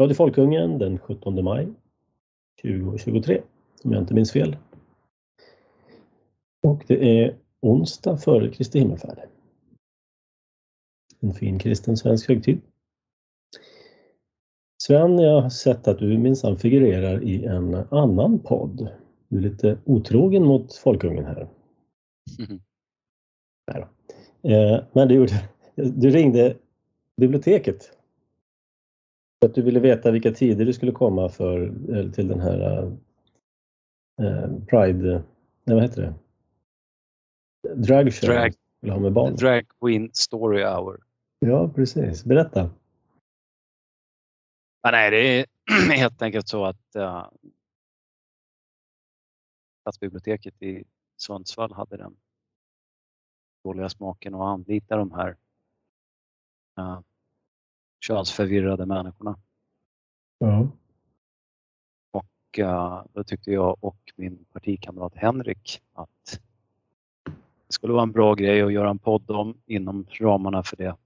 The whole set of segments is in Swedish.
Radio Folkungen den 17 maj 2023, om jag inte minns fel. Och det är onsdag före Kristi himmelfärd. En fin kristen svensk högtid. Sven, jag har sett att du minsann figurerar i en annan podd. Du är lite otrogen mot Folkungen här. Mm. Nej då. Eh, men du, du ringde biblioteket. Att du ville veta vilka tider du skulle komma för, till den här eh, Pride, nej vad heter det? Drag show. Drag, ha med barn. drag Queen Story Hour. Ja, precis. Berätta. Ja, nej, det är helt enkelt så att uh, Stadsbiblioteket i Sundsvall hade den dåliga smaken att anlita de här uh, könsförvirrade människorna. Ja. Och uh, då tyckte jag och min partikamrat Henrik att det skulle vara en bra grej att göra en podd om inom ramarna för det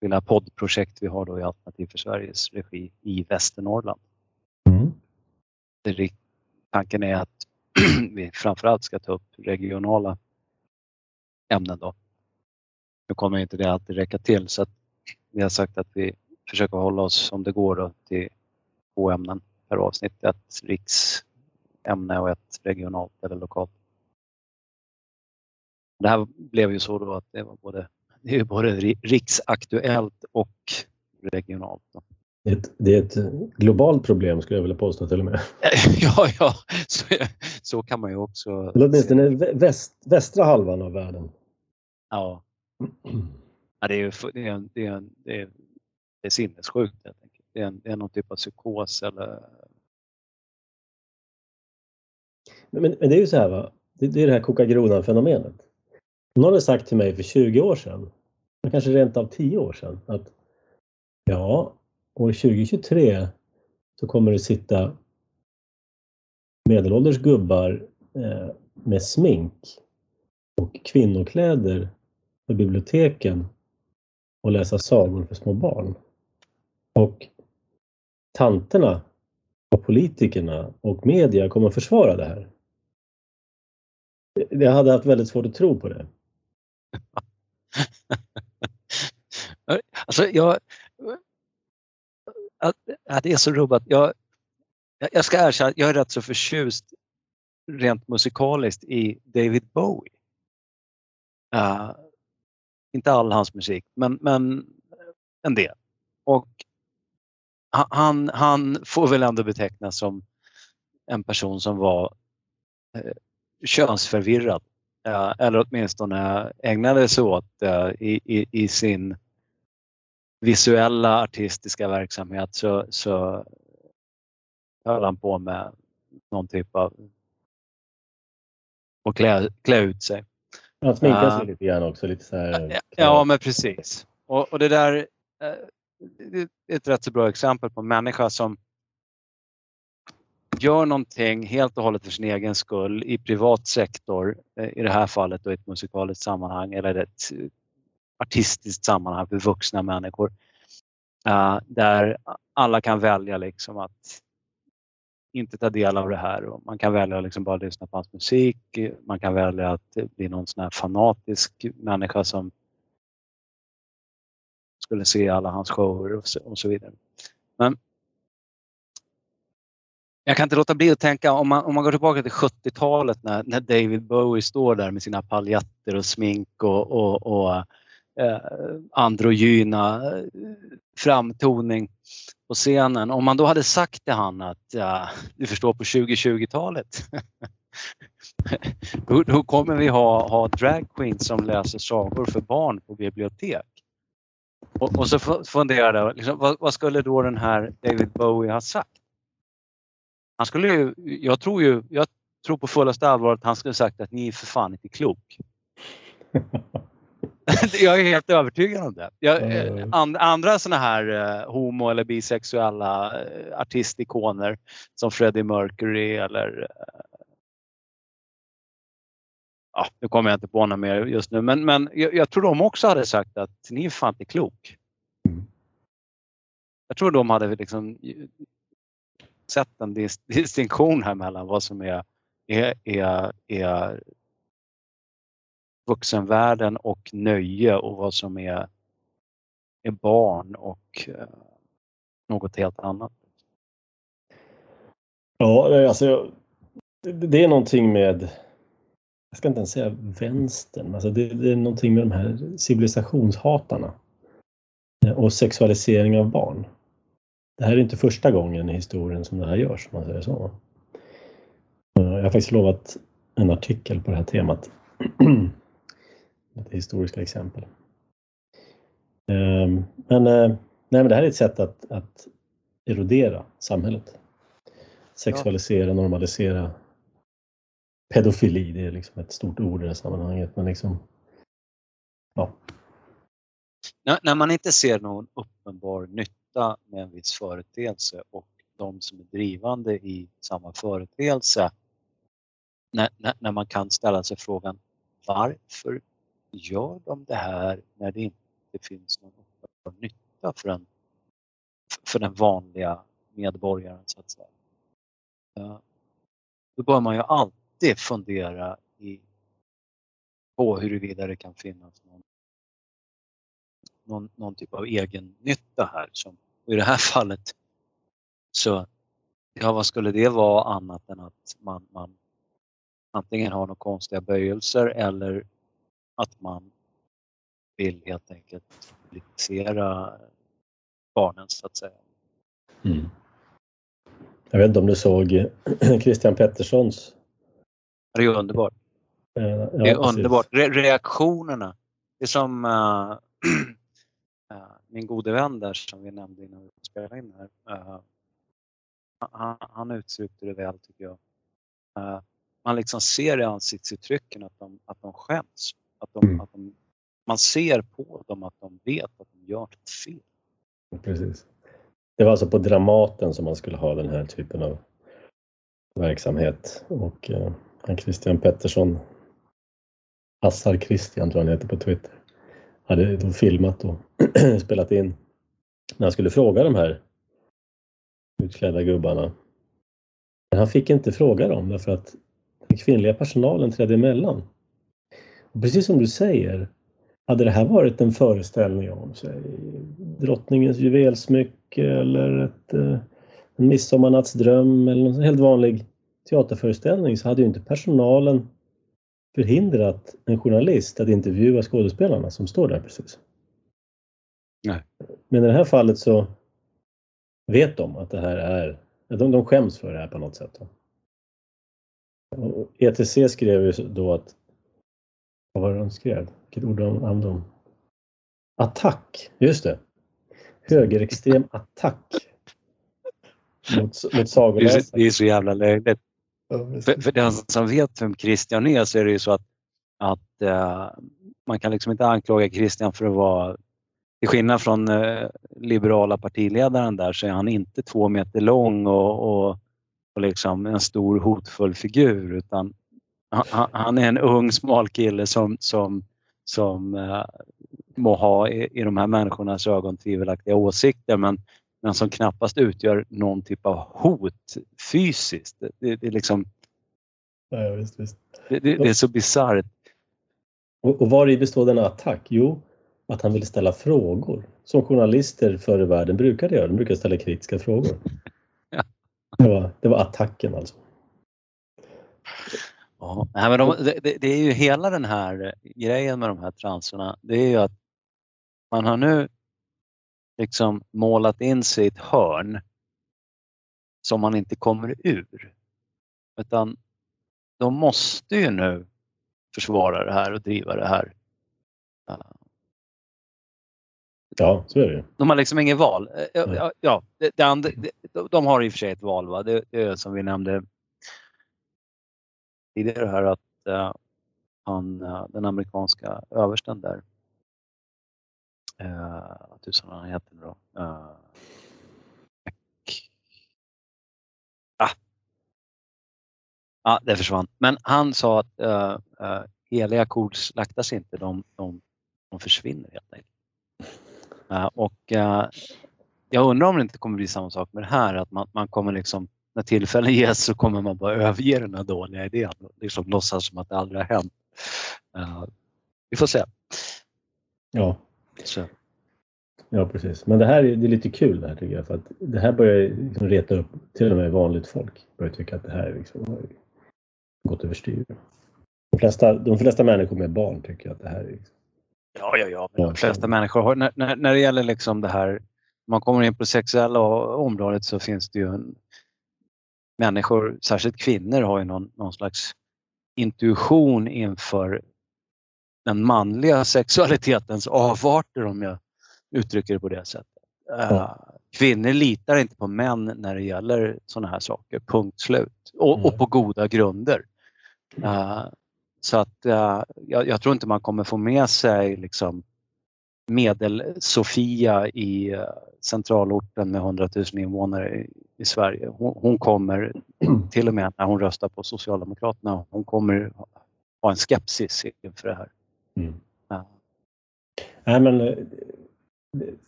lilla poddprojekt vi har då i Alternativ för Sveriges regi i Västernorrland. Mm. Tanken är att vi framförallt ska ta upp regionala ämnen då. Nu kommer inte det alltid räcka till så att vi har sagt att vi försöker hålla oss som det går då, till två ämnen per avsnitt. Ett riksämne och ett regionalt eller lokalt. Det här blev ju så då att det var både, det är både riksaktuellt och regionalt. Då. Det är, ett, det är ett globalt problem skulle jag vilja påstå till och med. Ja, ja, så, så kan man ju också... Eller åtminstone väst, västra halvan av världen. Ja. ja det, är ju, det, är, det, är, det, är, det är sinnessjukt helt enkelt. Det är, det är någon typ av psykos eller... Men, men det är ju så här va, det, det är det här kokagronan-fenomenet. Någon hade sagt till mig för 20 år sedan, kanske rent av 10 år sedan, att ja, år 2023 så kommer det sitta medelålders gubbar eh, med smink och kvinnokläder på biblioteken och läsa sagor för små barn. Och tanterna och politikerna och media kommer att försvara det här. Jag hade haft väldigt svårt att tro på det. alltså jag, det är så rubbat. Jag, jag ska erkänna att jag är rätt så förtjust rent musikaliskt i David Bowie. Uh, inte all hans musik, men, men eh, en del. Och han, han får väl ändå betecknas som en person som var eh, könsförvirrad. Eh, eller åtminstone ägnade sig åt eh, i, i, i sin visuella artistiska verksamhet så, så höll han på med någon typ av att klä, klä ut sig. Han sminkar sig uh, lite grann också. Lite så här, ja, ja, men precis. Och, och det där uh, det är ett rätt så bra exempel på en människa som gör någonting helt och hållet för sin egen skull i privat sektor, eh, i det här fallet då i ett musikaliskt sammanhang eller ett artistiskt sammanhang för vuxna människor. Där alla kan välja liksom att inte ta del av det här. Och man kan välja att liksom bara lyssna på hans musik. Man kan välja att bli någon sån här fanatisk människa som skulle se alla hans shower och så, och så vidare. Men jag kan inte låta bli att tänka om man, om man går tillbaka till 70-talet när, när David Bowie står där med sina paljetter och smink och, och, och eh, androgyna eh, framtoning på scenen. Om man då hade sagt till han att ja, du förstår på 2020-talet då, då, kommer vi ha, ha drag queens som läser sagor för barn på bibliotek. Och, och så funderade jag, liksom, vad, vad, skulle då den här David Bowie ha sagt? Han skulle ju, jag tror ju, jag tror på fullaste allvar att han skulle sagt att ni är för fan inte klok. jag är helt övertygad om det. Jag, mm. and, andra sådana här uh, homo eller bisexuella uh, artistikoner som Freddie Mercury eller uh, ja, nu kommer jag inte på några mer just nu, men, men jag, jag, tror de också hade sagt att ni är fan inte klok. jag tror de hade liksom sett en distinktion här mellan vad som är, är, är, är vuxenvärlden och nöje och vad som är, är barn och eh, något helt annat. Ja, alltså det är någonting med, jag ska inte ens säga vänstern, alltså det, det är någonting med de här civilisationshatarna eh, och sexualisering av barn. Det här är inte första gången i historien som det här görs, om man säger så. Eh, jag har faktiskt lovat en artikel på det här temat. Historiska exempel. Ehm, men, eh, nej, men det här är ett sätt att, att erodera samhället. Sexualisera, normalisera. Pedofili, det är liksom ett stort ord i det sammanhanget. Men liksom, ja. När, när man inte ser någon uppenbar nytta med en viss företeelse och de som är drivande i samma företeelse, när, när, när man kan ställa sig frågan varför gör de det här när det inte finns någon uppenbar nytta för, en, för den vanliga medborgaren så att säga. Då bör man ju alltid fundera i, på huruvida det kan finnas någon, någon, någon typ av egen nytta här. Som, och I det här fallet så, ja vad skulle det vara annat än att man, man antingen har några konstiga böjelser eller att man vill helt enkelt politisera barnen så att säga. Mm. Jag vet inte om du såg Christian Petterssons? Det är underbart. Ja, det är underbart. Re reaktionerna. Det är som uh, min gode vän där som vi nämnde innan vi spelade in här. Uh, han, han uttryckte det väl tycker jag. Uh, man liksom ser i ansiktsuttrycken att de, att de skäms. Att de, mm. att de, man ser på dem att de vet att de gör något fel. Precis. Det var alltså på Dramaten som man skulle ha den här typen av verksamhet och eh, han Christian Pettersson, Assar Christian tror jag han heter på Twitter, hade då filmat och spelat in när han skulle fråga de här utklädda gubbarna. Men han fick inte fråga dem därför att den kvinnliga personalen trädde emellan. Och precis som du säger, hade det här varit en föreställning om säg, drottningens juvelsmycke eller ett, eh, en midsommarnattsdröm eller en helt vanlig teaterföreställning så hade ju inte personalen förhindrat en journalist att intervjua skådespelarna som står där precis. Nej. Men i det här fallet så vet de att det här är, de, de skäms för det här på något sätt. Och ETC skrev ju då att vad var det de skrev? Vilket ord använde de? Attack, just det. Högerextrem attack. Mot, mot sagoläsare. Det är så jävla löjligt. Ja, för, för den som vet vem Christian är så är det ju så att, att uh, man kan liksom inte anklaga Christian för att vara till skillnad från uh, liberala partiledaren där så är han inte två meter lång och, och, och liksom en stor hotfull figur utan han, han, är en ung smal kille som, som, som uh, må ha i, i de här människornas ögon tvivelaktiga åsikter men, men som knappast utgör någon typ av hot fysiskt. Det, det, är liksom... Ja, visst, visst. Det, det, det, är så bisarrt. Och, och var i består denna attack? Jo, att han vill ställa frågor som journalister förr i världen brukade göra. De brukar ställa kritiska frågor. ja. det, var, det var attacken alltså. Ja, men de, det, det, är ju hela den här grejen med de här transerna. Det är ju att man har nu liksom målat in sig i ett hörn som man inte kommer ur. Utan de måste ju nu försvara det här och driva det här. Ja, så är det De har liksom inget val. Ja, ja det, det de har i och för sig ett val. Va? Det, det är som vi nämnde tidigare här att eh, han, eh, den amerikanska översten där, uh, vad tusan han heter nu då? Eh, ah. ah, det försvann. Men han sa att eh, eh heliga kor slaktas inte, de, de, de försvinner helt enkelt. Eh, och jag undrar om det inte kommer bli samma sak med det här, att man, man kommer liksom, när tillfällen ges så kommer man bara överge den här dåliga idén. Liksom låtsas som att det aldrig har hänt. Uh, vi får se. Ja. Så. Ja precis, men det här är, det är lite kul det här tycker jag för att det här börjar liksom reta upp till och med vanligt folk. Börjar tycka att det här liksom har gått överstyr. De flesta, de flesta människor med barn tycker att det här är liksom Ja, ja, ja. Men de flesta människor har, när, när, när det gäller liksom det här, man kommer in på det sexuella området så finns det ju en, människor, särskilt kvinnor, har ju någon, någon slags intuition inför den manliga sexualitetens avarter om jag uttrycker det på det sättet. Ja. Kvinnor litar inte på män när det gäller sådana här saker, punkt slut. Och, och på goda grunder. Uh, så att uh, jag, jag, tror inte man kommer få med sig liksom medel-Sofia i uh, centralorten med 100 000 invånare i, Sverige. Hon, hon, kommer, till och med när hon röstar på Socialdemokraterna, hon kommer ha en skepsis inför det här. Mm. Nej, men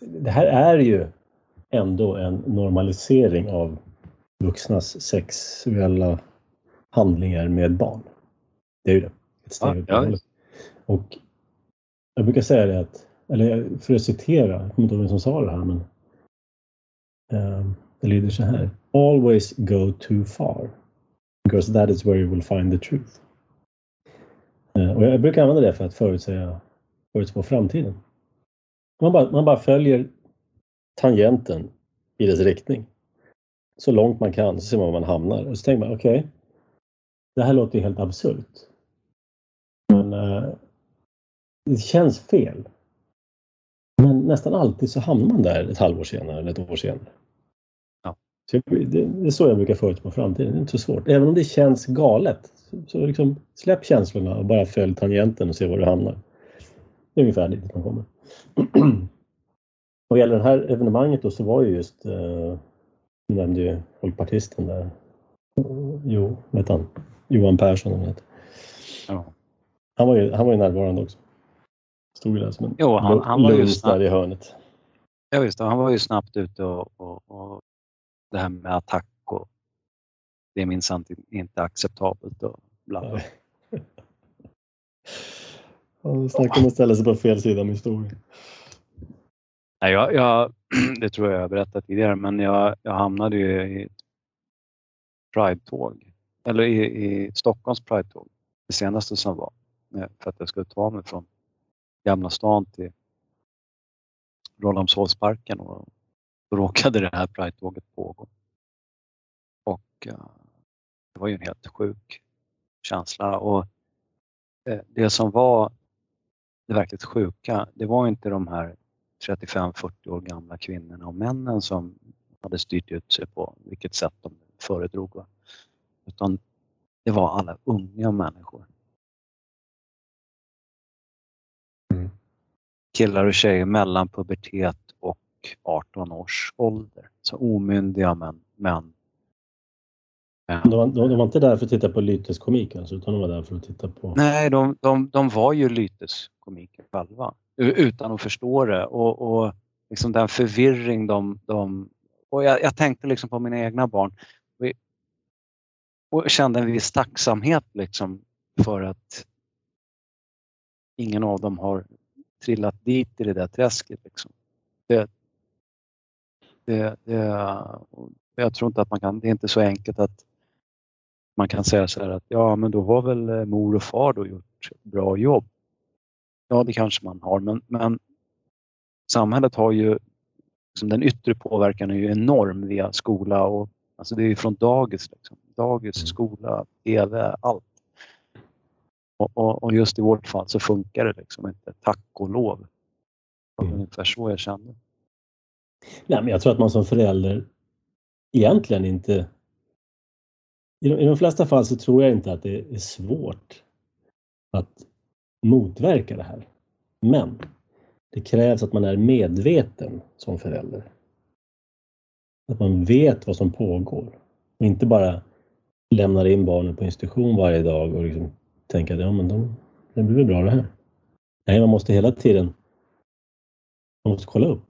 det här är ju ändå en normalisering av vuxnas sexuella handlingar med barn. Det är ju det. Ett steg ja, ja. Och jag brukar säga det att, eller för att citera, jag kommer inte ihåg vem som sa det här men um, det lyder så här. Always go too far. Because that is where you will find the truth. Uh, och jag brukar använda det för att förutsäga, förutspå framtiden. Man bara, man bara följer tangenten i dess riktning. Så långt man kan så ser man var man hamnar. Och så tänker man okej, okay, det här låter ju helt absurt. Men uh, det känns fel. Nästan alltid så hamnar man där ett halvår senare eller ett år senare. Ja. Så det, det är så jag brukar förutspå framtiden. Det är inte så svårt. Även om det känns galet. Så, så liksom, släpp känslorna och bara följ tangenten och se var du hamnar. Det är ungefär dit man kommer. Vad gäller det här evenemanget då så var ju just, eh, du nämnde ju folkpartisten där, jo, vet han, Johan Persson vet. Ja. Han var ju, han var ju närvarande också. Stod ju där som en jo, han, han var ju där i hörnet. Ja det, han var ju snabbt ute och, och, och det här med attack och det är minsann inte acceptabelt och bla bla. Ja, Snacka om att ställa sig på fel sida om historien. Nej, jag, jag, det tror jag jag berättat tidigare, men jag, jag hamnade ju i ett Pride-tåg, eller i, i Stockholms Pride-tåg, det senaste som var, för att jag skulle ta mig från Gamla stan till Rålambshovsparken och då råkade det här Pride-tåget pågå. Och eh, det var ju en helt sjuk känsla och eh, det som var det verkligt sjuka, det var inte de här 35-40 år gamla kvinnorna och männen som hade styrt ut sig på vilket sätt de föredrog. Va? Utan det var alla unga människor. Mm. Killar och tjejer mellan pubertet och 18 års ålder. Så omyndiga men, men de var, de, var, inte där för att titta på lyteskomik alltså, utan de var där för att titta på... Nej, de, de, de var ju lyteskomiker själva utan att förstå det och, och liksom den förvirring de... de och jag, jag, tänkte liksom på mina egna barn och, kände en viss tacksamhet liksom för att ingen av dem har trillat dit i det där träsket. Liksom. Det, det, det, jag tror inte att man kan, det är inte så enkelt att man kan säga så här att ja men då har väl eh, mor och far då gjort bra jobb. Ja det kanske man har men, men samhället har ju, liksom, den yttre påverkan är ju enorm via skola och alltså det är ju från dagis. Liksom. Dagis, mm. skola, TV, allt. Och, och, och, just i vårt fall så funkar det liksom inte, tack och lov. Mm. ungefär så jag kände. Nej, men jag tror att man som förälder egentligen inte i de, I de flesta fall så tror jag inte att det är svårt att motverka det här. Men det krävs att man är medveten som förälder. Att man vet vad som pågår och inte bara lämnar in barnen på institution varje dag och liksom tänker att ja, men de, det blir väl bra det här. Nej, man måste hela tiden man måste kolla upp.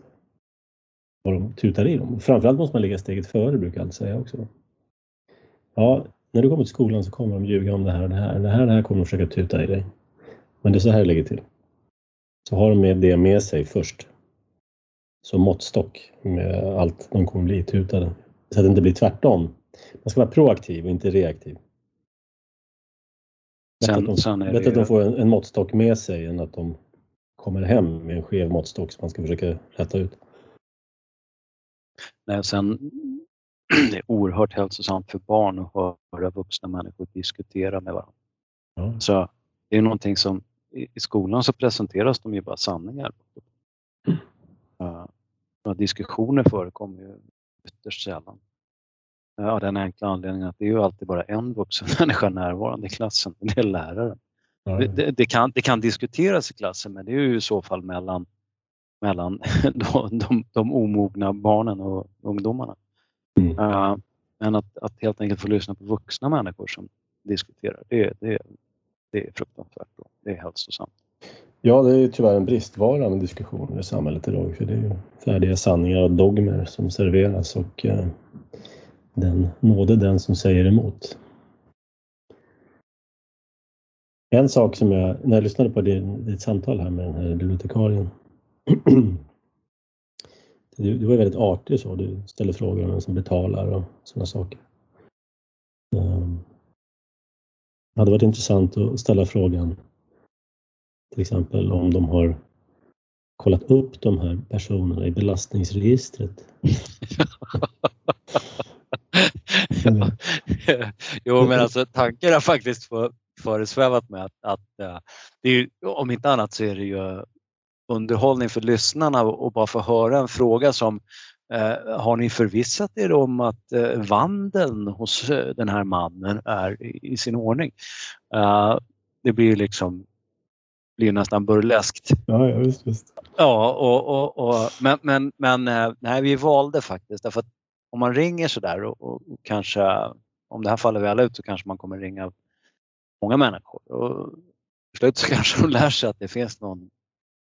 vad de tutar i dem. Framförallt måste man ligga steget före brukar jag alltid säga också. Ja, när du kommer till skolan så kommer de ljuga om det här och det här. Det här, det här kommer de försöka tuta i dig. Men det är så här det ligger till. Så har de med det med sig först. Som måttstock med allt de kommer bli tutade. Så att det inte blir tvärtom. Man ska vara proaktiv och inte reaktiv. Bättre att de, sen bättre det... att de får en, en måttstock med sig än att de kommer hem med en skev måttstock som man ska försöka rätta ut. Nej, sen det är oerhört hälsosamt för barn att höra vuxna människor diskutera med varandra. Ja. Så det är någonting som i skolan så presenteras de ju bara sanningar. Mm. Uh, diskussioner förekommer ju ytterst sällan. Av den enkla anledningen att det är ju alltid bara en vuxen människa närvarande i klassen, det är läraren. Ja. Det, det, kan, det kan diskuteras i klassen men det är ju i så fall mellan, mellan de, de, de omogna barnen och ungdomarna. Mm. Uh, men att, att helt enkelt få lyssna på vuxna människor som diskuterar, det, det, det är fruktansvärt bra. Det är hälsosamt. Ja, det är tyvärr en bristvara med diskussioner i samhället idag. För det är ju färdiga sanningar och dogmer som serveras och eh, den nåde den som säger emot. En sak som jag, när jag lyssnade på ditt samtal här med den här bibliotekarien. Du, du var väldigt artig så, du ställer frågor om vem som betalar och sådana saker. Um, det hade varit intressant att ställa frågan till exempel om de har kollat upp de här personerna i belastningsregistret. jo, men alltså tanken har faktiskt föresvävat mig att, att äh, det är, om inte annat så är det ju underhållning för lyssnarna och bara få höra en fråga som eh, har ni förvissat er om att eh, vandeln hos eh, den här mannen är i, i sin ordning? Uh, det blir liksom blir nästan burleskt. Ja, ja visst, visst. Ja, och, och, och, men, men, men eh, nej, vi valde faktiskt därför att om man ringer sådär och, och, och kanske om det här faller väl ut så kanske man kommer ringa många människor. Och till slut så kanske de lär sig att det finns någon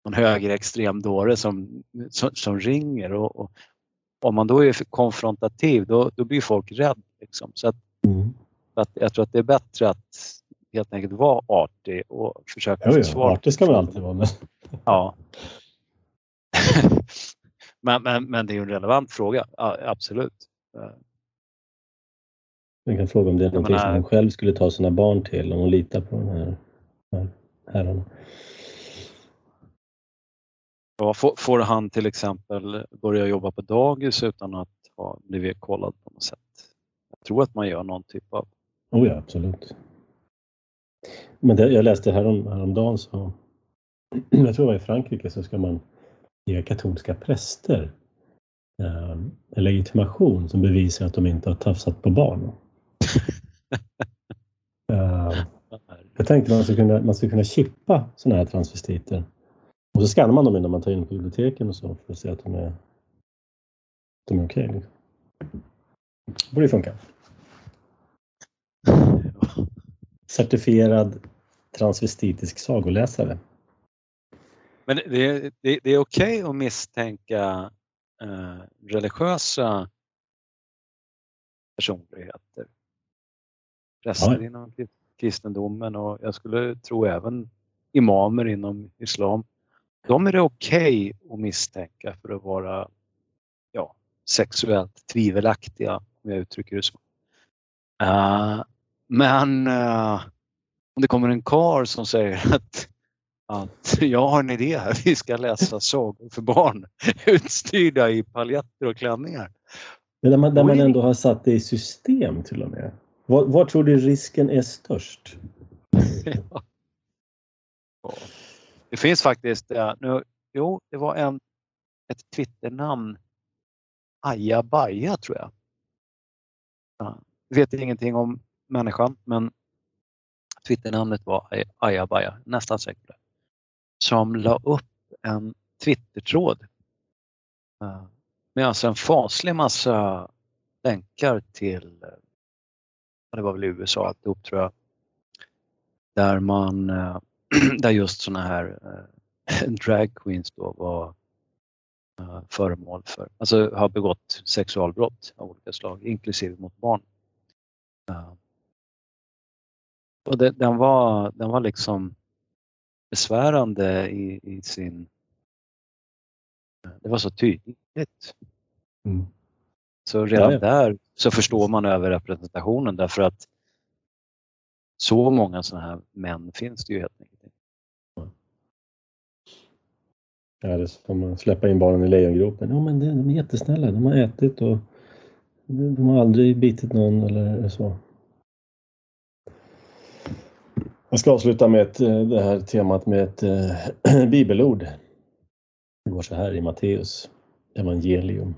någon högerextrem dåre som, som, som ringer och, och, om man då är konfrontativ då, då blir folk rädda. Liksom. Så att, mm. att jag tror att det är bättre att helt enkelt vara artig och försöka få svar. Artig ska man alltid vara. Ja. men, men, men det är en relevant fråga, absolut. Jag kan fråga om det är någonting menar, som hon själv skulle ta sina barn till om hon litar på den här, här herrarna. Ja, får, han till exempel börja jobba på dagis utan att ha blivit kollad på något sätt? Jag tror att man gör någon typ av... Oh ja, absolut. Men det, jag läste härom, häromdagen så, jag tror det var i Frankrike, så ska man ge katolska präster eh, en legitimation som bevisar att de inte har tafsat på barn. eh, jag tänkte man skulle kunna, man skulle kunna chippa sådana här transvestiter och så skannar man dem innan man tar in på biblioteken och så för att se att de är, de är okej. Okay. Liksom. Det borde funka. Certifierad transvestitisk sagoläsare. Men det, det, det är okej okay att misstänka eh, religiösa personligheter. Präster ja. inom kristendomen och jag skulle tro även imamer inom islam de är det okej okay att misstänka för att vara ja, sexuellt tvivelaktiga, om jag uttrycker det så. Uh, men uh, om det kommer en kar som säger att, att jag har en idé här, vi ska läsa sagor för barn utstyrda i paljetter och klänningar. Men där man, där man ändå har satt det i system till och med. Var, var tror du risken är störst? ja. Det finns faktiskt, ja, nu, jo det var en, ett Twitternamn, Ajabaja tror jag. Ja, vet ingenting om människan men Twitternamnet var Ajabaja, nästan säkert. Som la upp en Twittertråd eh, med alltså en faslig massa länkar till, eh, det var väl USA alltihop tror jag, där man eh, där just sådana här dragqueens drag queens då var föremål för, alltså har begått sexualbrott av olika slag, inklusive mot barn. Och det, den, var, den var liksom besvärande i, i sin... Det var så tydligt. Mm. Så redan ja, ja. där så förstår man överrepresentationen därför att så många sådana här män finns det ju helt enkelt Ja, det som att släppa in barnen i lejongropen. Ja, men de är jättesnälla. De har ätit och de har aldrig bitit någon eller så. Jag ska avsluta med ett, eh, det här temat med ett äh, bibelord. Det går så här i Matteus evangelium.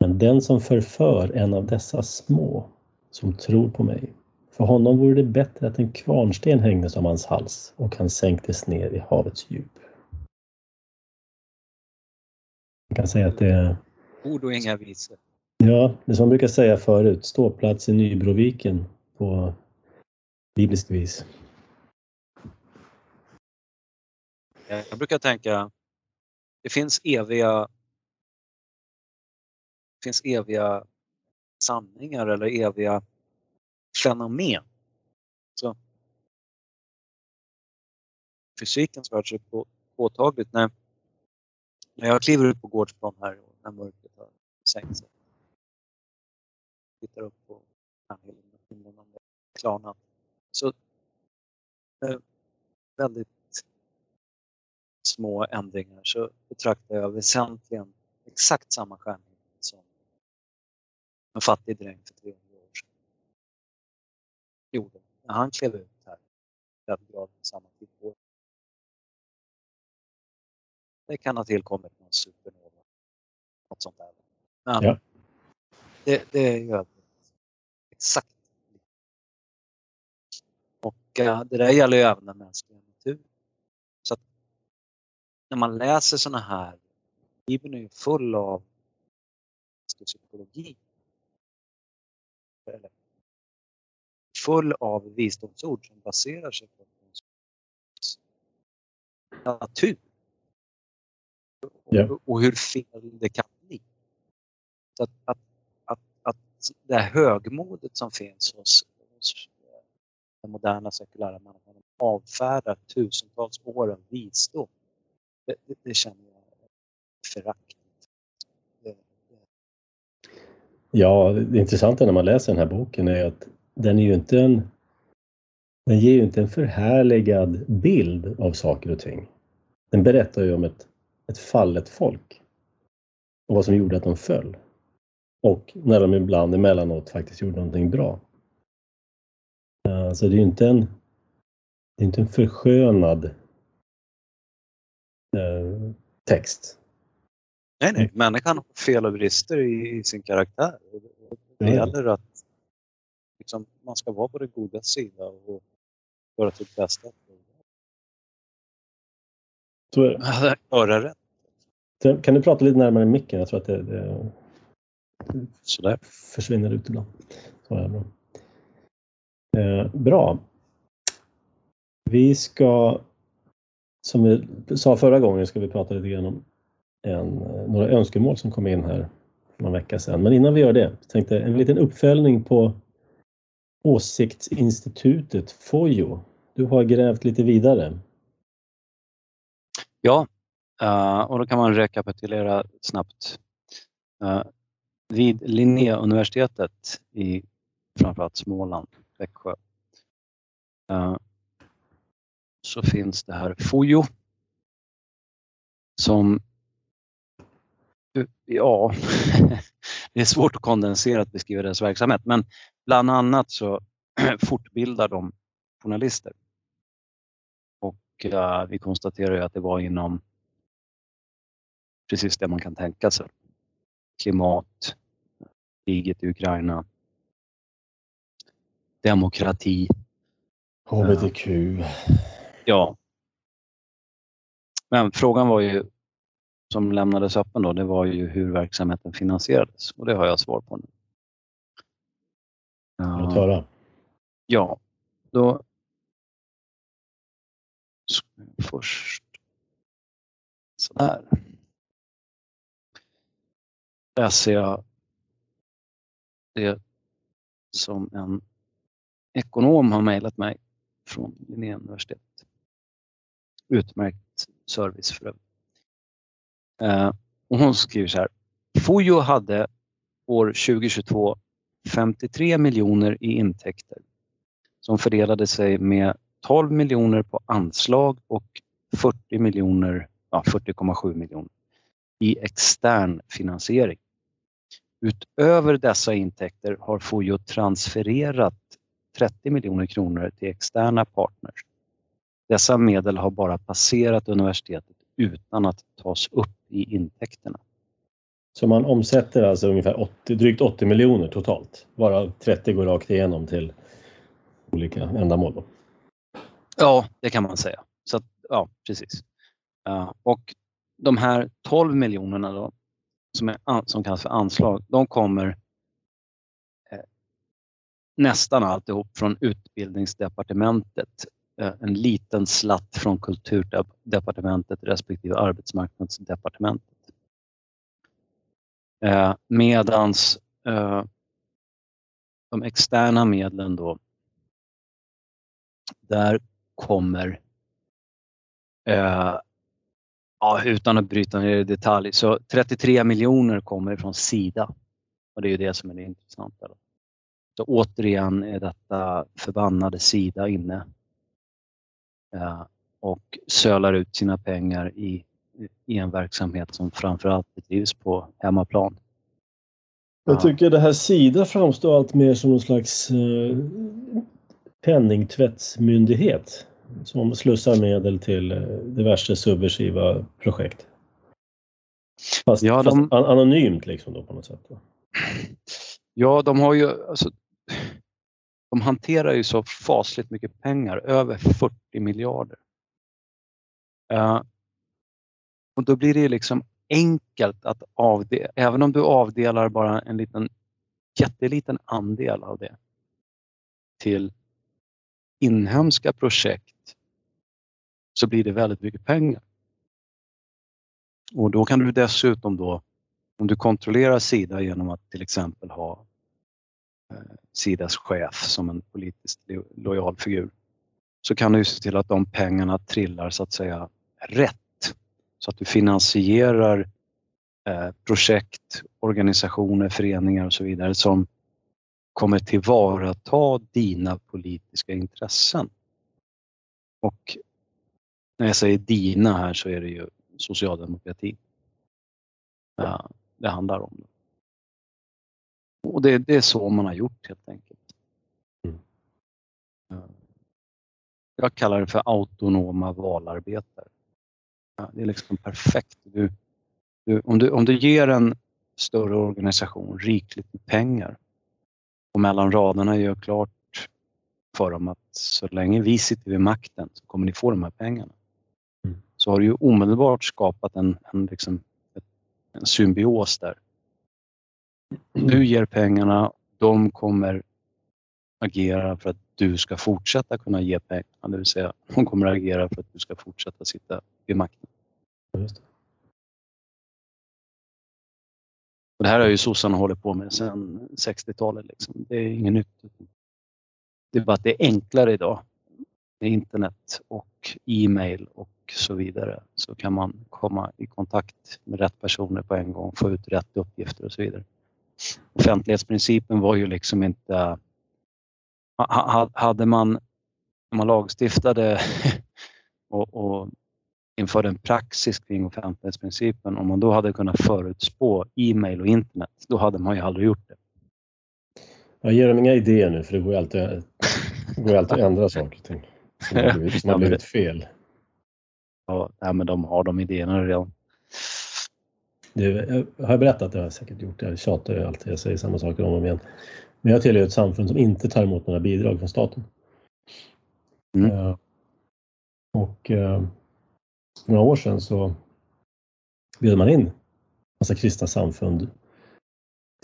Men den som förför en av dessa små som tror på mig, för honom vore det bättre att en kvarnsten hängdes om hans hals och han sänktes ner i havets djup. Man kan säga att det är... Ord och inga visor. Ja, det som man brukar säga förut, ståplats i Nybroviken på bibliskt vis. Jag brukar tänka, det finns eviga det finns eviga sanningar eller eviga fenomen. Så fysikens värld så påtagligt när, när jag kliver ut på gårdsplan här och när mörkret har sänkt sig. Tittar upp på himlen om det klarnat så eh, väldigt små ändringar så betraktar jag väsentligen exakt samma stjärnhimmel som en fattig dräng för 300 år sedan gjorde när han klev ut här breddgraden samma tid på Det kan ha tillkommit någon supernova, något sånt där. Men ja. det, det är ju exakt det där gäller ju även den mänskliga naturen. Så att när man läser sådana här, Bibeln är ju full av psykologi. Full av visdomsord som baserar sig på natur. Yeah. Och hur fel det kan bli. Så att, att, att, att det här högmodet som finns hos, hos den moderna sekulära människan avfärdar tusentals år av visdom. Det, det, det känner jag förakt. Ja, det intressanta när man läser den här boken är att den är ju inte en den ger ju inte en förhärligad bild av saker och ting. Den berättar ju om ett, ett fallet folk och vad som gjorde att de föll. Och när de ibland emellanåt faktiskt gjorde någonting bra. Alltså det är inte en, det är inte en förskönad eh, text. Nej, nej, människan har fel och brister i, i sin karaktär. Det gäller att liksom, man ska vara på det goda sida och göra sitt bästa. Så. Göra rätt. Kan du prata lite närmare micken? Jag tror att det, det försvinner ut ibland. Så är det bra. Eh, bra. Vi ska, som vi sa förra gången, ska vi prata lite grann om en, några önskemål som kom in här för någon vecka sedan. Men innan vi gör det, tänkte en liten uppföljning på Åsiktsinstitutet FOJO. Du har grävt lite vidare. Ja, eh, och då kan man rekapitulera snabbt. Eh, vid Linnéuniversitetet i framförallt Småland Växjö. Uh, så finns det här Fojo som Ja, det är svårt att kondenserat beskriva deras verksamhet men bland annat så fortbildar de journalister. Och uh, vi konstaterar ju att det var inom precis det man kan tänka sig. Klimat, kriget i Ukraina, demokrati. HBTQ. Ja. Men frågan var ju, som lämnades öppen då, det var ju hur verksamheten finansierades och det har jag svar på nu. Låt höra. Ja, då först sådär. läser jag det som en ekonom har mejlat mig från Linnéuniversitetet. Utmärkt service för övrigt. Eh, och hon skriver så här. Fojo hade år 2022 53 miljoner i intäkter som fördelade sig med 12 miljoner på anslag och 40 miljoner, ja 40,7 miljoner i extern finansiering. Utöver dessa intäkter har Fojo transfererat 30 miljoner kronor till externa partners. Dessa medel har bara passerat universitetet utan att tas upp i intäkterna. Så man omsätter alltså ungefär 80, drygt 80 miljoner totalt, varav 30 går rakt igenom till olika ändamål? Då. Ja, det kan man säga. Så att, ja, precis. Och de här 12 miljonerna då, som, är, som kallas för anslag, de kommer nästan alltihop från utbildningsdepartementet. Eh, en liten slatt från kulturdepartementet respektive arbetsmarknadsdepartementet. Eh, medans eh, de externa medlen då, där kommer ja, utan att bryta ner i detalj, så 33 miljoner kommer från Sida och det är ju det som är det intressanta. Så återigen är detta förbannade Sida inne och sölar ut sina pengar i, i en verksamhet som framförallt bedrivs på hemmaplan. Jag tycker det här Sida framstår allt mer som någon slags eh, penningtvättsmyndighet som slussar medel till eh, diverse subversiva projekt. Fast, ja, de, fast anonymt liksom då på något sätt. Ja, de har ju alltså, de hanterar ju så fasligt mycket pengar, över 40 miljarder. Uh, och då blir det liksom enkelt att avdela, även om du avdelar bara en liten jätteliten andel av det till inhemska projekt så blir det väldigt mycket pengar. Och då kan du dessutom då, om du kontrollerar Sida genom att till exempel ha Eh, Sidas chef som en politiskt lojal figur, så kan du se till att de pengarna trillar så att säga rätt. Så att du finansierar eh, projekt, organisationer, föreningar och så vidare som kommer tillvarata dina politiska intressen. Och när jag säger dina här så är det ju socialdemokratin det handlar om. Och det, det, är så man har gjort helt enkelt. Mm. Jag kallar det för autonoma valarbetare. Det är liksom perfekt. Du, du, om, du, om du ger en större organisation rikligt med pengar och mellan raderna gör klart för dem att så länge vi sitter vid makten så kommer ni få de här pengarna. Mm. Så har du ju omedelbart skapat en, en, liksom, en symbios där. Du ger pengarna, de kommer agera för att du ska fortsätta kunna ge pengarna, det vill säga de kommer agera för att du ska fortsätta sitta vid makten. Just det. Och det här har ju sossarna hållit på med sedan 60-talet. Liksom. Det är inget nytt. Det är bara att det är enklare idag med internet och e-mail och så vidare så kan man komma i kontakt med rätt personer på en gång, få ut rätt uppgifter och så vidare. Offentlighetsprincipen var ju liksom inte... Hade man, när man lagstiftade och, och införde en praxis kring offentlighetsprincipen, om man då hade kunnat förutspå e-mail och internet, då hade man ju aldrig gjort det. Jag ger dem inga idéer nu för det går ju alltid, går alltid att ändra saker och ting som har blivit, som har blivit fel. Ja, men de har de idéerna redan. Jag har berättat, det har jag säkert gjort, jag tjatar ju alltid, jag säger samma saker om och om igen. Men jag tillhör ett samfund som inte tar emot några bidrag från staten. Mm. Uh, och uh, några år sedan så bjöd man in massa kristna samfund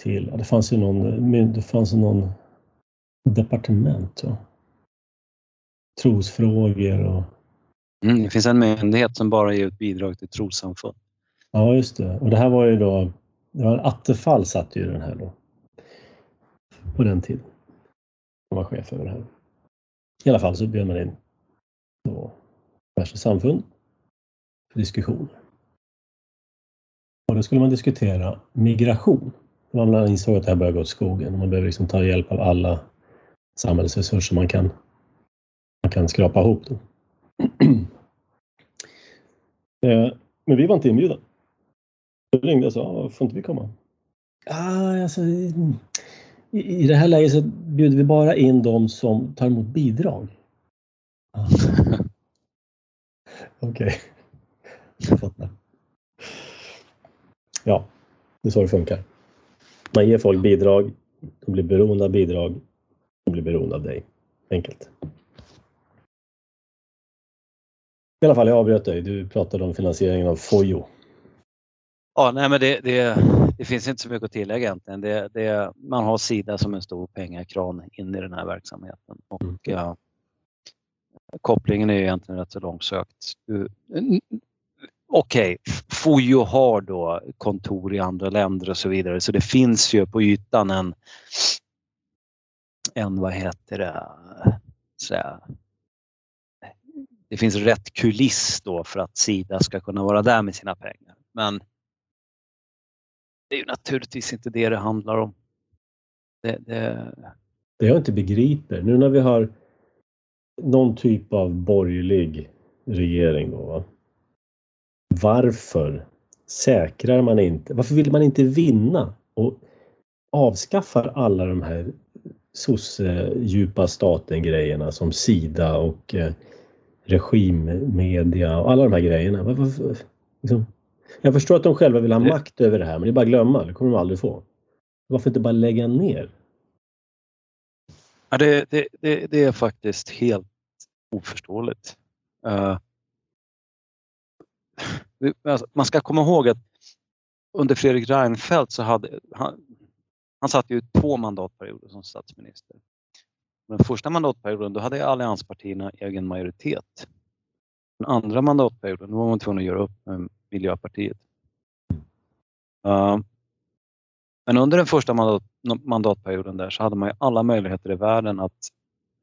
till, det fanns ju någon, det fanns någon departement, ja. trosfrågor och mm, Det finns en myndighet som bara ger ut bidrag till trossamfund. Ja, just det. Och det här var ju då det var Attefall satt ju den här då. På den tiden. Han var chef över det här. I alla fall så bjöd man in då diverse samfund för diskussioner. Och då skulle man diskutera migration. Man insåg att det här började gå åt skogen. Man behöver liksom ta hjälp av alla samhällsresurser man kan, man kan skrapa ihop. Då. Eh, men vi var inte inbjudna. Ringde och sa, får inte vi komma? Ah, alltså, i, I det här läget så bjuder vi bara in de som tar emot bidrag. Ah. Okej. Jag fattar. Ja, det är så det funkar. Man ger folk bidrag, de blir beroende av bidrag, de blir beroende av dig. Enkelt. I alla fall, jag avbröt dig. Du pratade om finansieringen av Fojo. Ja, nej, men det, det, det, finns inte så mycket att tillägga egentligen. Det, det, man har Sida som en stor pengakran in i den här verksamheten och mm. ja, kopplingen är egentligen rätt så långsökt. Okej, okay, Fojo har då kontor i andra länder och så vidare så det finns ju på ytan en, en vad heter det, så här, det finns rätt kuliss då för att Sida ska kunna vara där med sina pengar. Men det är ju naturligtvis inte det det handlar om. Det, det... det jag inte begriper, nu när vi har någon typ av borgerlig regering då, va? varför säkrar man inte, varför vill man inte vinna och avskaffar alla de här sosse djupa staten grejerna som Sida och eh, regimmedia och alla de här grejerna. Varför, liksom, jag förstår att de själva vill ha makt över det här, men det är bara att glömma. Det kommer de aldrig få. Varför inte bara lägga ner? Ja, det, det, det, det är faktiskt helt oförståeligt. Uh, man ska komma ihåg att under Fredrik Reinfeldt så hade han, han satt ju två mandatperioder som statsminister. Den första mandatperioden då hade allianspartierna egen majoritet. Den andra mandatperioden då var man tvungen att göra upp med Miljöpartiet. Uh, men under den första mandat, mandatperioden där så hade man ju alla möjligheter i världen att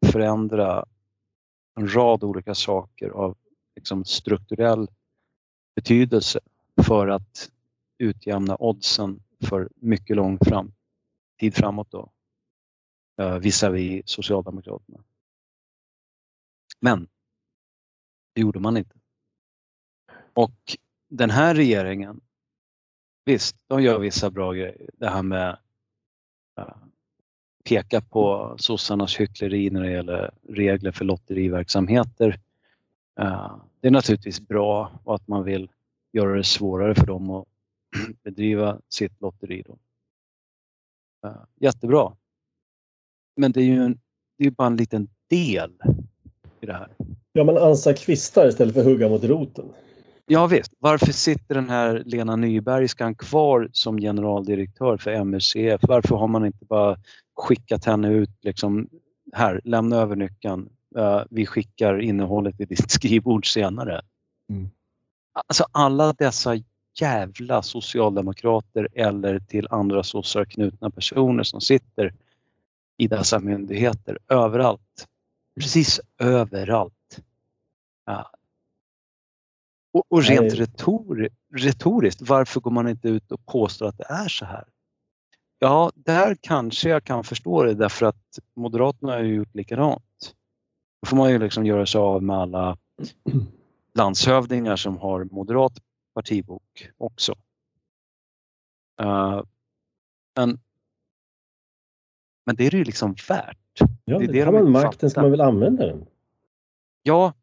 förändra en rad olika saker av liksom strukturell betydelse för att utjämna oddsen för mycket lång fram, tid framåt då uh, visavi Socialdemokraterna. Men det gjorde man inte. Och den här regeringen, visst, de gör vissa bra grejer. Det här med uh, peka på sossarnas hyckleri när det gäller regler för lotteriverksamheter. Uh, det är naturligtvis bra och att man vill göra det svårare för dem att bedriva sitt lotteri. Då. Uh, jättebra. Men det är ju en, det är bara en liten del i det här. Ja, man ansar kvistar istället för att hugga mot roten. Ja visst. Varför sitter den här Lena Nybergskan kvar som generaldirektör för MUCF? Varför har man inte bara skickat henne ut liksom här, lämna över nyckeln. Uh, vi skickar innehållet i ditt skrivbord senare. Mm. Alltså alla dessa jävla socialdemokrater eller till andra sossar knutna personer som sitter i dessa myndigheter överallt. Precis överallt. Ja. Och, och rent retor, retoriskt, varför går man inte ut och påstår att det är så här? Ja, där kanske jag kan förstå det därför att Moderaterna har ju gjort likadant. Då får man ju liksom göra sig av med alla landshövdingar som har moderat partibok också. Uh, men men det är det ju liksom värt. Ja, det är det har man makten ska man väl använda den? Ja,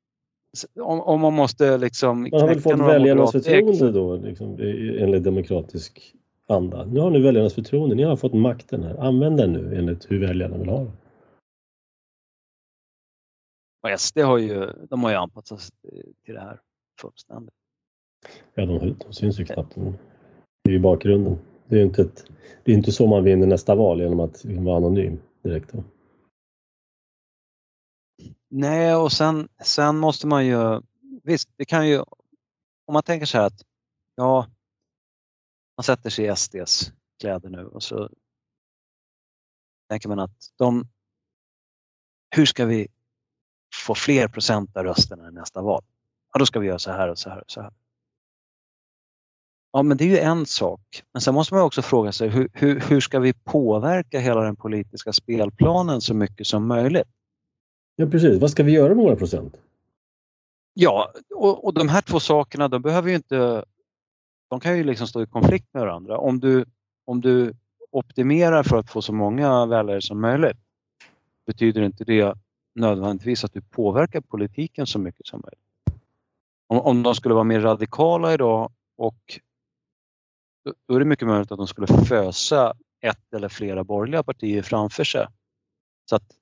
om, om man måste liksom... Man har väl fått väljarnas förtroende då, liksom, enligt demokratisk anda. Nu har ni väljarnas förtroende, ni har fått makten här. Använd den nu enligt hur väljarna vill ha det. Och SD har ju, de har ju anpassat sig till det här fullständigt. Ja, de, de syns ju knappt. Det är ju bakgrunden. Det är inte, ett, det är inte så man vinner nästa val genom att vara anonym direkt. Då. Nej, och sen, sen måste man ju, visst, det kan ju, om man tänker så här att ja, man sätter sig i SDs kläder nu och så tänker man att de, hur ska vi få fler procent av rösterna i nästa val? Ja, då ska vi göra så här och så här och så här. Ja, men det är ju en sak. Men sen måste man också fråga sig hur, hur, hur ska vi påverka hela den politiska spelplanen så mycket som möjligt? Ja, precis. Vad ska vi göra med våra procent? Ja, och, och de här två sakerna, de behöver ju inte... De kan ju liksom stå i konflikt med varandra. Om du, om du optimerar för att få så många väljare som möjligt betyder inte det nödvändigtvis att du påverkar politiken så mycket som möjligt. Om, om de skulle vara mer radikala idag och då är det mycket möjligt att de skulle fösa ett eller flera borgerliga partier framför sig. Så att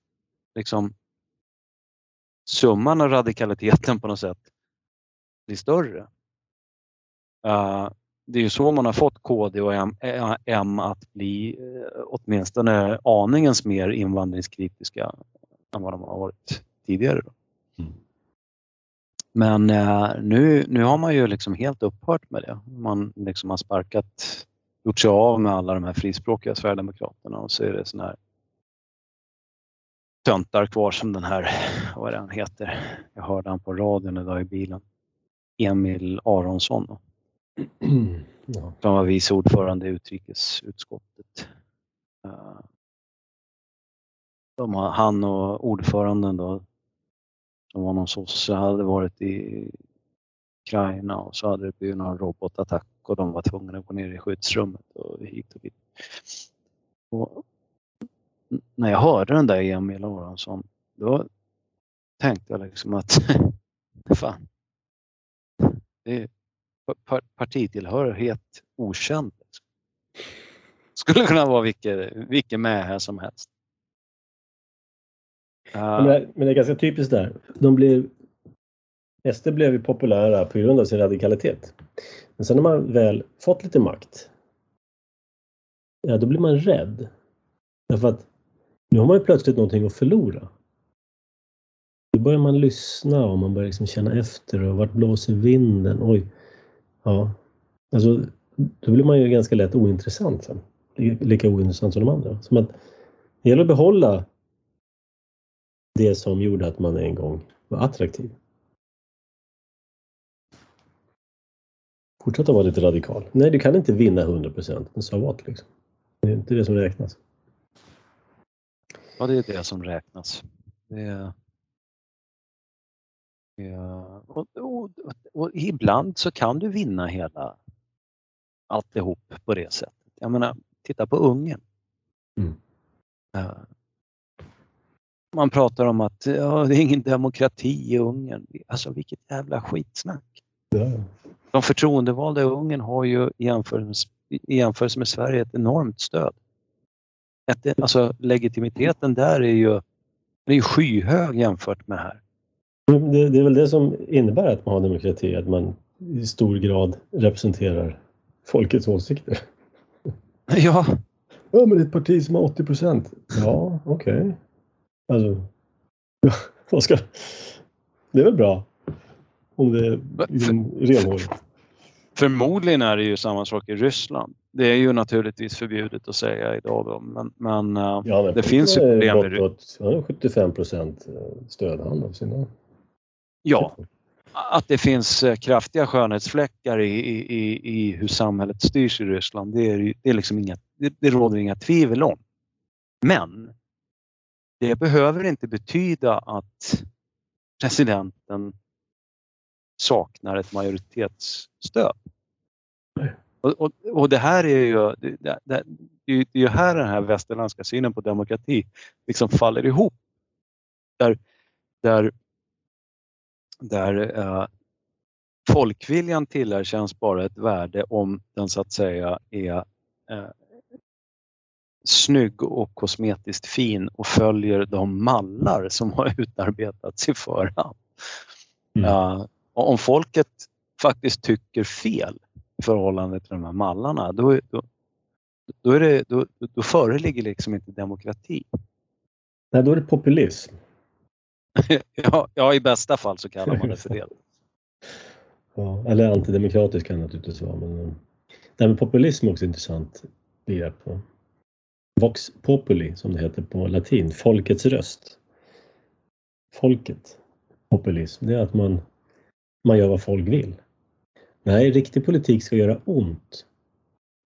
liksom summan av radikaliteten på något sätt blir större. Uh, det är ju så man har fått KD och M, M att bli uh, åtminstone aningens mer invandringskritiska än vad de har varit tidigare. Mm. Men uh, nu, nu har man ju liksom helt upphört med det. Man liksom har sparkat, gjort sig av med alla de här frispråkiga Sverigedemokraterna och så är det sån här töntar kvar som den här, vad är det han heter? Jag hörde han på radion idag i bilen. Emil Aronsson. Ja. Han var vice ordförande i utrikesutskottet. Eh, de, han och ordföranden då, som var någon sosse, hade varit i Ukraina och så hade det blivit någon robotattack och de var tvungna att gå ner i skyddsrummet och hit och dit. Och när jag hörde den där Emil Aronsson, då tänkte jag liksom att fan, det är partitillhörighet okänd. Liksom. Skulle kunna vara vilken, vilken med här som helst. Men det, men det är ganska typiskt där. De blir, SD blev ju populära på grund av sin radikalitet. Men sen när man väl fått lite makt, ja då blir man rädd. Därför att nu har man ju plötsligt någonting att förlora. Då börjar man lyssna och man börjar liksom känna efter och vart blåser vinden? Oj. Ja. Alltså, då blir man ju ganska lätt ointressant sen. Lika ointressant som de andra. Så man, det gäller att behålla det som gjorde att man en gång var attraktiv. Fortsätta vara lite radikal. Nej, du kan inte vinna 100 procent, men så what liksom. Det är inte det som räknas. Ja, det är det som räknas. Det är, ja, och, och, och, ibland så kan du vinna hela alltihop på det sättet. Jag menar, titta på Ungern. Mm. Man pratar om att ja, det är ingen demokrati i Ungern. Alltså vilket jävla skitsnack. Ja. De förtroendevalda i Ungern har ju i jämförelse, i jämförelse med Sverige ett enormt stöd ett, alltså legitimiteten där är ju, är ju skyhög jämfört med här. Det, det, är väl det som innebär att man har demokrati, att man i stor grad representerar folkets åsikter. Ja. Ja, men det är ett parti som har 80 procent. Ja, okej. Okay. Alltså, vad ska... Det är väl bra. Om det är renhårigt. Förmodligen är det ju samma sak i Ryssland. Det är ju naturligtvis förbjudet att säga idag då, men, men, eh, ja, men det finns ju problem med det. 75 procent eh, stöd han av sina... Ja, att det finns eh, kraftiga skönhetsfläckar i, i, i hur samhället styrs i Ryssland, det, är, det, är liksom inga, det, det råder inga tvivel om. Men det behöver inte betyda att presidenten saknar ett majoritetsstöd. Och, och, och, det här är ju, det, det, det är ju här den här västerländska synen på demokrati liksom faller ihop. Där, där, där uh, folkviljan tillerkänns bara ett värde om den så att säga är uh, snygg och kosmetiskt fin och följer de mallar som har utarbetats i förhand. Mm. Uh, om folket faktiskt tycker fel förhållande till de här mallarna, då, då, då, är det, då, då föreligger liksom inte demokrati. Nej, då är det populism. ja, ja, i bästa fall så kallar man det för det. ja, eller antidemokratisk kan det naturligtvis vara. Men, Det här med populism är också intressant begrepp. Vox populi som det heter på latin, folkets röst. Folket, populism, det är att man, man gör vad folk vill. Nej, riktig politik ska göra ont.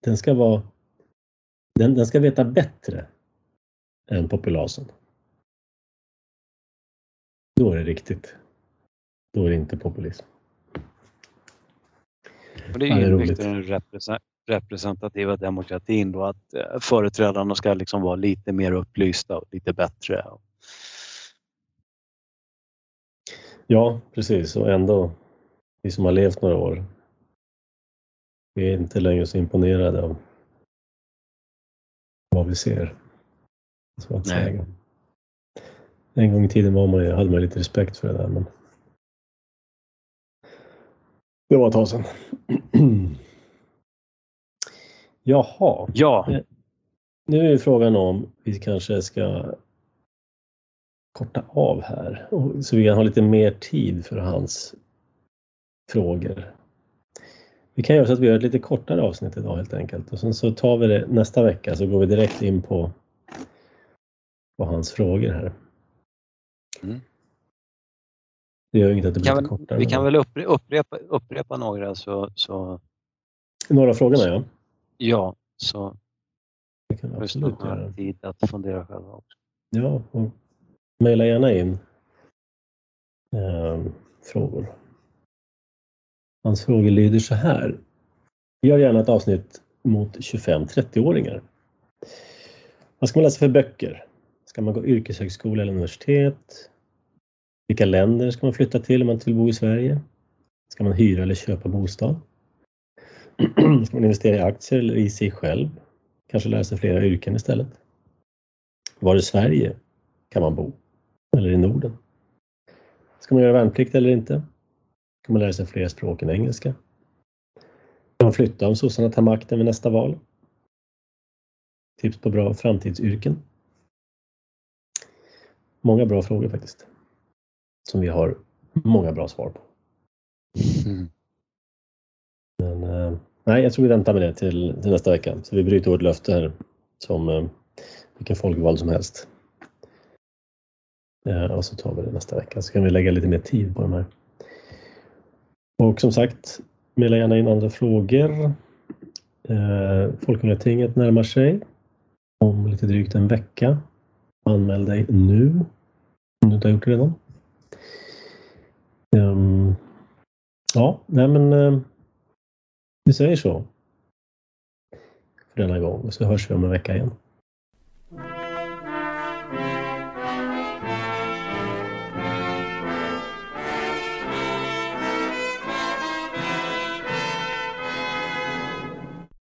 Den ska vara den, den ska veta bättre än populasen. Då är det riktigt. Då är det inte populism. Och det är ju ja, den representativa demokratin då att eh, företrädarna ska liksom vara lite mer upplysta och lite bättre. Ja, precis och ändå vi som har levt några år vi är inte längre så imponerade av vad vi ser. Så att säga. En gång i tiden var man, hade man lite respekt för det där men det var ett tag sedan. Jaha. Ja. Eh, nu är frågan om vi kanske ska korta av här så vi kan ha lite mer tid för hans frågor. Vi kan göra så att vi gör ett lite kortare avsnitt idag helt enkelt och sen så tar vi det nästa vecka så går vi direkt in på, på hans frågor här. Mm. Det gör inget att det blir lite kortare. Vi kan väl upprepa, upprepa några så, så... Några frågorna ja. Ja, så det kan vi absolut göra. tid att fundera själva också. Ja, och mejla gärna in eh, frågor. Hans frågor lyder så här. Gör gärna ett avsnitt mot 25-30-åringar. Vad ska man läsa för böcker? Ska man gå yrkeshögskola eller universitet? Vilka länder ska man flytta till om man vill bo i Sverige? Ska man hyra eller köpa bostad? Ska man investera i aktier eller i sig själv? Kanske lära sig flera yrken istället? Var i Sverige kan man bo? Eller i Norden? Ska man göra värnplikt eller inte? Ska man lära sig fler språk än engelska? Ska man flytta om sossarna tar makten vid nästa val? Tips på bra framtidsyrken? Många bra frågor faktiskt. Som vi har många bra svar på. Mm. Men eh, nej, jag tror vi väntar med det till, till, nästa vecka. Så vi bryter vårt löfte här som eh, vilken folkvald som helst. Eh, och så tar vi det nästa vecka så kan vi lägga lite mer tid på de här. Och som sagt, mejla gärna in andra frågor. Eh, Folkungatinget närmar sig om lite drygt en vecka. Anmäl dig nu om du inte har gjort det redan. Um, ja, nej men eh, vi säger så för denna gång och så hörs vi om en vecka igen.